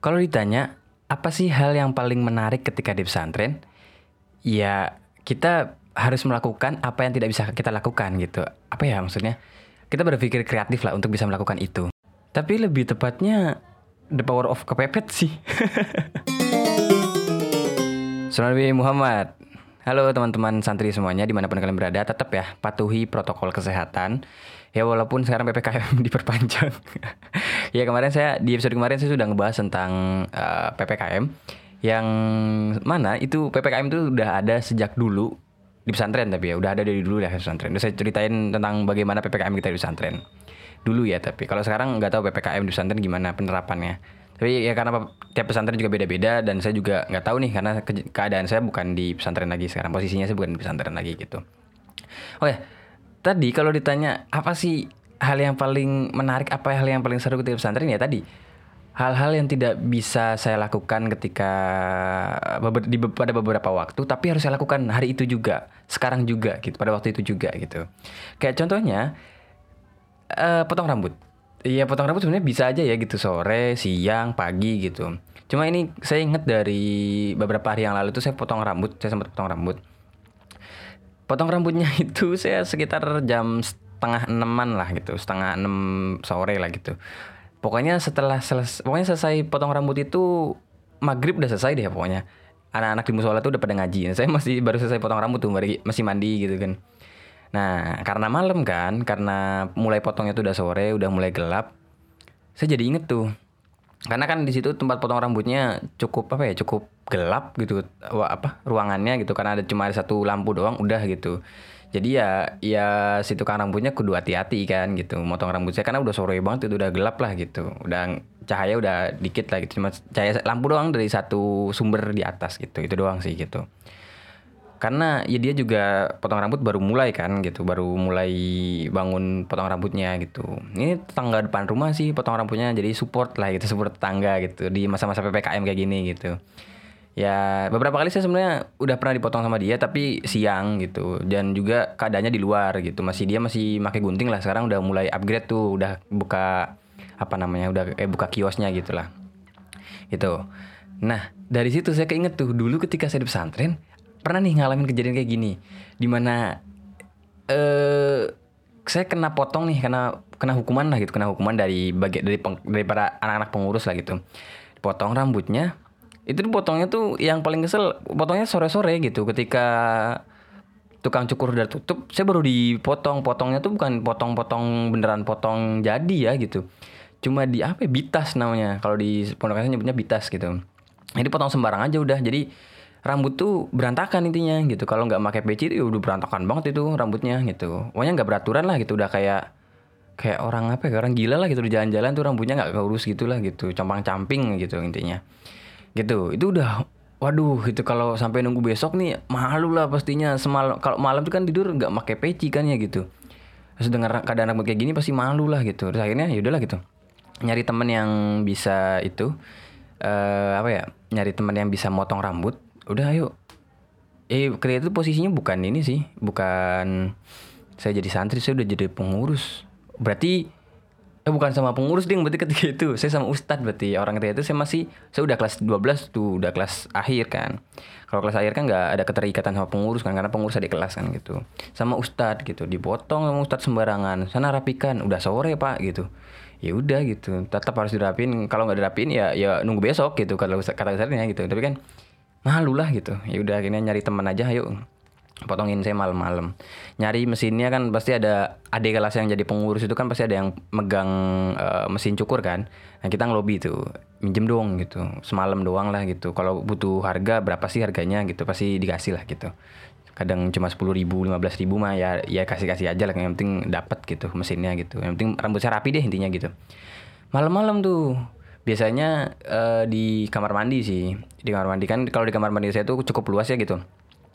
Kalau ditanya apa sih hal yang paling menarik ketika di pesantren? Ya kita harus melakukan apa yang tidak bisa kita lakukan gitu. Apa ya maksudnya? Kita berpikir kreatif lah untuk bisa melakukan itu. Tapi lebih tepatnya the power of kepepet sih. Nabi Muhammad. Halo teman-teman santri semuanya di mana pun kalian berada, tetap ya patuhi protokol kesehatan. Ya walaupun sekarang ppkm diperpanjang. ya kemarin saya di episode kemarin saya sudah ngebahas tentang uh, ppkm yang mana itu ppkm itu udah ada sejak dulu di pesantren tapi ya udah ada dari dulu ya pesantren. Udah saya ceritain tentang bagaimana ppkm kita di pesantren. Dulu ya tapi. Kalau sekarang nggak tahu ppkm di pesantren gimana penerapannya. Tapi ya karena tiap pesantren juga beda-beda dan saya juga nggak tahu nih karena ke keadaan saya bukan di pesantren lagi sekarang. Posisinya saya bukan di pesantren lagi gitu. Oke tadi kalau ditanya apa sih hal yang paling menarik apa hal yang paling seru ketika pesantren ya tadi hal-hal yang tidak bisa saya lakukan ketika di pada beberapa waktu tapi harus saya lakukan hari itu juga sekarang juga gitu pada waktu itu juga gitu kayak contohnya uh, potong rambut Iya potong rambut sebenarnya bisa aja ya gitu sore, siang, pagi gitu. Cuma ini saya inget dari beberapa hari yang lalu tuh saya potong rambut, saya sempat potong rambut. Potong rambutnya itu saya sekitar jam setengah enaman lah gitu, setengah enam sore lah gitu. Pokoknya setelah selesai, pokoknya selesai potong rambut itu maghrib udah selesai deh pokoknya. Anak-anak di musola tuh udah pada ngaji. Saya masih baru selesai potong rambut tuh, masih mandi gitu kan. Nah, karena malam kan, karena mulai potongnya tuh udah sore, udah mulai gelap, saya jadi inget tuh. Karena kan di situ tempat potong rambutnya cukup apa ya, cukup gelap gitu, apa ruangannya gitu, karena ada cuma ada satu lampu doang, udah gitu. Jadi ya, ya si tukang rambutnya kudu hati-hati kan gitu, motong rambut saya. Karena udah sore banget itu udah gelap lah gitu, udah cahaya udah dikit lah gitu, cuma cahaya lampu doang dari satu sumber di atas gitu, itu doang sih gitu karena ya dia juga potong rambut baru mulai kan gitu. Baru mulai bangun potong rambutnya gitu. Ini tetangga depan rumah sih potong rambutnya jadi support lah gitu. Support tetangga gitu. Di masa-masa ppkm kayak gini gitu. Ya beberapa kali saya sebenarnya udah pernah dipotong sama dia tapi siang gitu. Dan juga keadaannya di luar gitu. Masih dia masih pakai gunting lah. Sekarang udah mulai upgrade tuh udah buka apa namanya udah eh buka kiosnya gitu lah. Gitu. Nah dari situ saya keinget tuh dulu ketika saya di pesantren pernah nih ngalamin kejadian kayak gini di mana eh saya kena potong nih karena kena hukuman lah gitu kena hukuman dari bagi dari peng, dari para anak-anak pengurus lah gitu. Potong rambutnya itu potongnya tuh yang paling kesel potongnya sore-sore gitu ketika tukang cukur udah tutup saya baru dipotong potongnya tuh bukan potong-potong beneran potong jadi ya gitu. Cuma di apa ya, bitas namanya kalau di pondok nyebutnya bitas gitu. Jadi potong sembarang aja udah jadi rambut tuh berantakan intinya gitu. Kalau nggak pakai peci itu ya udah berantakan banget itu rambutnya gitu. Pokoknya nggak beraturan lah gitu. Udah kayak kayak orang apa ya orang gila lah gitu. Di jalan-jalan tuh rambutnya nggak keurus gitu lah gitu. Compang camping gitu intinya. Gitu. Itu udah waduh itu kalau sampai nunggu besok nih malu lah pastinya. Semalam kalau malam tuh kan tidur nggak pakai peci kan ya gitu. Terus dengar keadaan rambut kayak gini pasti malu lah gitu. Terus akhirnya ya udahlah gitu. Nyari temen yang bisa itu uh, apa ya nyari temen yang bisa motong rambut udah ayo. Eh ketika itu posisinya bukan ini sih bukan saya jadi santri saya udah jadi pengurus. Berarti eh bukan sama pengurus ding berarti ketika itu saya sama ustadz berarti. Orang ketika itu saya masih saya udah kelas 12 tuh udah kelas akhir kan. Kalau kelas akhir kan nggak ada keterikatan sama pengurus kan karena pengurus ada kelas kan gitu. Sama ustadz gitu dipotong sama ustadz sembarangan. Sana rapikan udah sore pak gitu. Ya udah gitu tetap harus dirapin kalau nggak dirapin ya ya nunggu besok gitu kalau kata ustadznya gitu. Tapi kan malu lah gitu. Ya udah akhirnya nyari teman aja yuk potongin saya malam-malam. Nyari mesinnya kan pasti ada adik kelas yang jadi pengurus itu kan pasti ada yang megang uh, mesin cukur kan. Nah kita ngelobi tuh. Minjem dong gitu. Semalam doang lah gitu. Kalau butuh harga berapa sih harganya gitu pasti dikasih lah gitu. Kadang cuma sepuluh ribu lima belas ribu mah ya ya kasih kasih aja lah. Yang penting dapat gitu mesinnya gitu. Yang penting rambut saya rapi deh intinya gitu. Malam-malam tuh biasanya uh, di kamar mandi sih. Di kamar mandi. Kan kalau di kamar mandi saya tuh cukup luas ya gitu.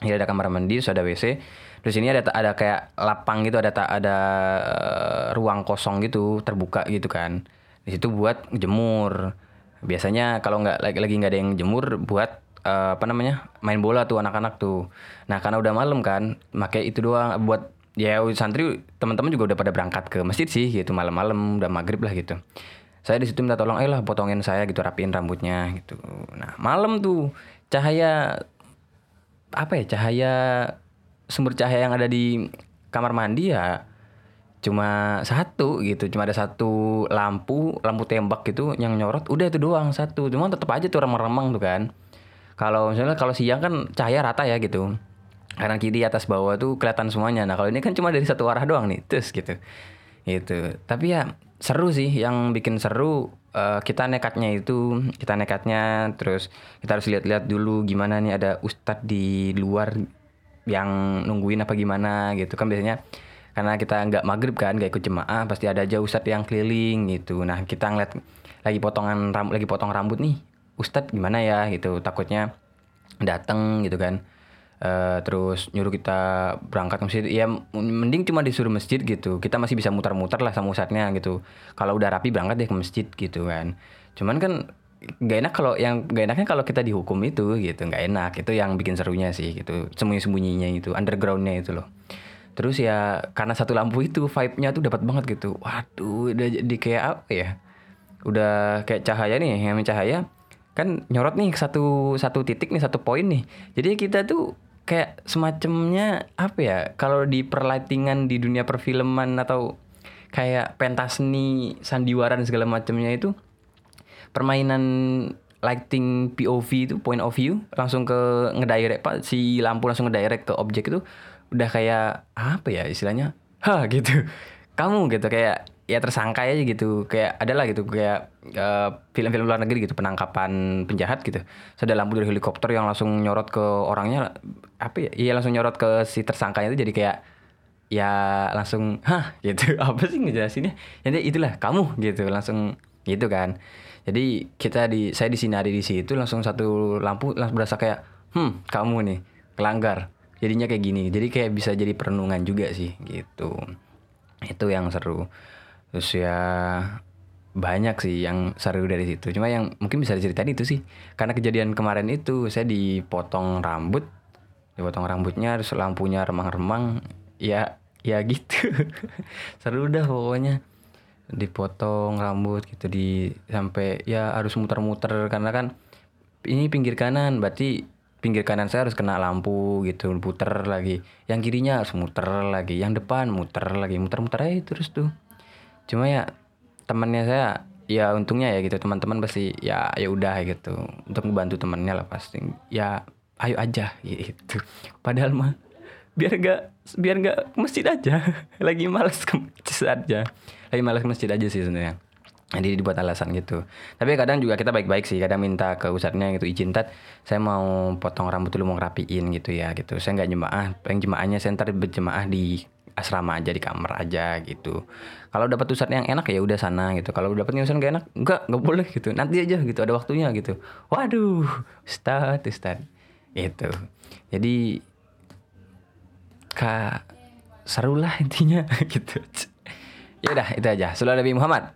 Jadi ada kamar mandi terus ada WC terus ini ada ada kayak lapang gitu ada ada uh, ruang kosong gitu terbuka gitu kan. Di situ buat jemur. Biasanya kalau nggak lagi lagi nggak ada yang jemur buat uh, apa namanya main bola tuh anak-anak tuh. Nah karena udah malam kan pakai itu doang buat ya santri teman-teman juga udah pada berangkat ke masjid sih gitu. Malam-malam udah maghrib lah gitu saya di situ minta tolong eh potongin saya gitu rapiin rambutnya gitu. Nah malam tuh cahaya apa ya cahaya sumber cahaya yang ada di kamar mandi ya cuma satu gitu cuma ada satu lampu lampu tembak gitu yang nyorot udah itu doang satu. Cuma tetap aja tuh remang-remang tuh kan. Kalau misalnya kalau siang kan cahaya rata ya gitu. Kanan kiri atas bawah tuh kelihatan semuanya. Nah kalau ini kan cuma dari satu arah doang nih terus gitu. Gitu. Tapi ya seru sih yang bikin seru uh, kita nekatnya itu kita nekatnya terus kita harus lihat-lihat dulu gimana nih ada ustadz di luar yang nungguin apa gimana gitu. Kan biasanya karena kita nggak maghrib kan nggak ikut jemaah pasti ada aja ustadz yang keliling gitu. Nah kita ngeliat lagi potongan rambut lagi potong rambut nih ustadz gimana ya? gitu. Takutnya dateng gitu kan Uh, terus nyuruh kita berangkat ke masjid. Ya mending cuma disuruh masjid gitu. Kita masih bisa muter-muter lah sama ustadznya gitu. Kalau udah rapi berangkat deh ke masjid gitu kan. Cuman kan nggak enak kalau yang nggak enaknya kalau kita dihukum itu gitu. Nggak enak. Itu yang bikin serunya sih gitu. Sembunyi sembunyinya itu undergroundnya itu loh. Terus ya karena satu lampu itu vibe-nya tuh dapat banget gitu. Waduh udah jadi kayak apa ya? Udah kayak cahaya nih yang cahaya. Kan nyorot nih satu satu titik nih satu poin nih. Jadi kita tuh kayak semacamnya apa ya kalau di perlightingan di dunia perfilman atau kayak pentas seni sandiwara dan segala macamnya itu permainan lighting POV itu point of view langsung ke ngedirect pak. Si lampu langsung ngedirect ke objek itu udah kayak apa ya istilahnya? Ha gitu. Kamu gitu kayak ya tersangka aja gitu. Kayak adalah gitu kayak uh, film-film luar negeri gitu penangkapan penjahat gitu. So, ada lampu dari helikopter yang langsung nyorot ke orangnya apa ya iya langsung nyorot ke si tersangkanya itu jadi kayak ya langsung hah gitu apa sih ngejelasinnya? Jadi itulah kamu gitu langsung gitu kan. Jadi kita di saya di sini ada di situ langsung satu lampu langsung berasa kayak hmm kamu nih kelanggar jadinya kayak gini. Jadi kayak bisa jadi perenungan juga sih gitu. Itu yang seru terus ya banyak sih yang seru dari situ. Cuma yang mungkin bisa diceritain itu sih. Karena kejadian kemarin itu saya dipotong rambut. Dipotong rambutnya terus lampunya remang-remang. Ya ya gitu. Seru dah pokoknya. Dipotong rambut gitu di sampai ya harus muter-muter. Karena kan ini pinggir kanan berarti pinggir kanan saya harus kena lampu gitu puter lagi. Yang kirinya harus muter lagi yang depan muter lagi. Muter-muter aja terus tuh cuma ya temannya saya ya untungnya ya gitu teman-teman pasti ya ya udah gitu untuk membantu temannya lah pasti. Ya ayo aja gitu. Padahal mah biar gak biar gak masjid aja. Lagi malas ke masjid aja. Lagi malas ke masjid aja sih sebenarnya. Jadi dibuat alasan gitu. Tapi kadang juga kita baik-baik sih kadang minta ke ustadznya gitu izin tat saya mau potong rambut dulu mau ngerapiin gitu ya gitu. Saya nggak jemaah pengen jemaahnya saya ntar berjemaah di asrama aja di kamar aja gitu. Kalau dapat ustadz yang enak ya udah sana gitu. Kalau dapetnya ustadz gak enak enggak nggak boleh gitu. Nanti aja gitu ada waktunya gitu. Waduh ustadz ustadz itu jadi kak seru lah intinya gitu. Ya udah itu aja. Selalu Nabi Muhammad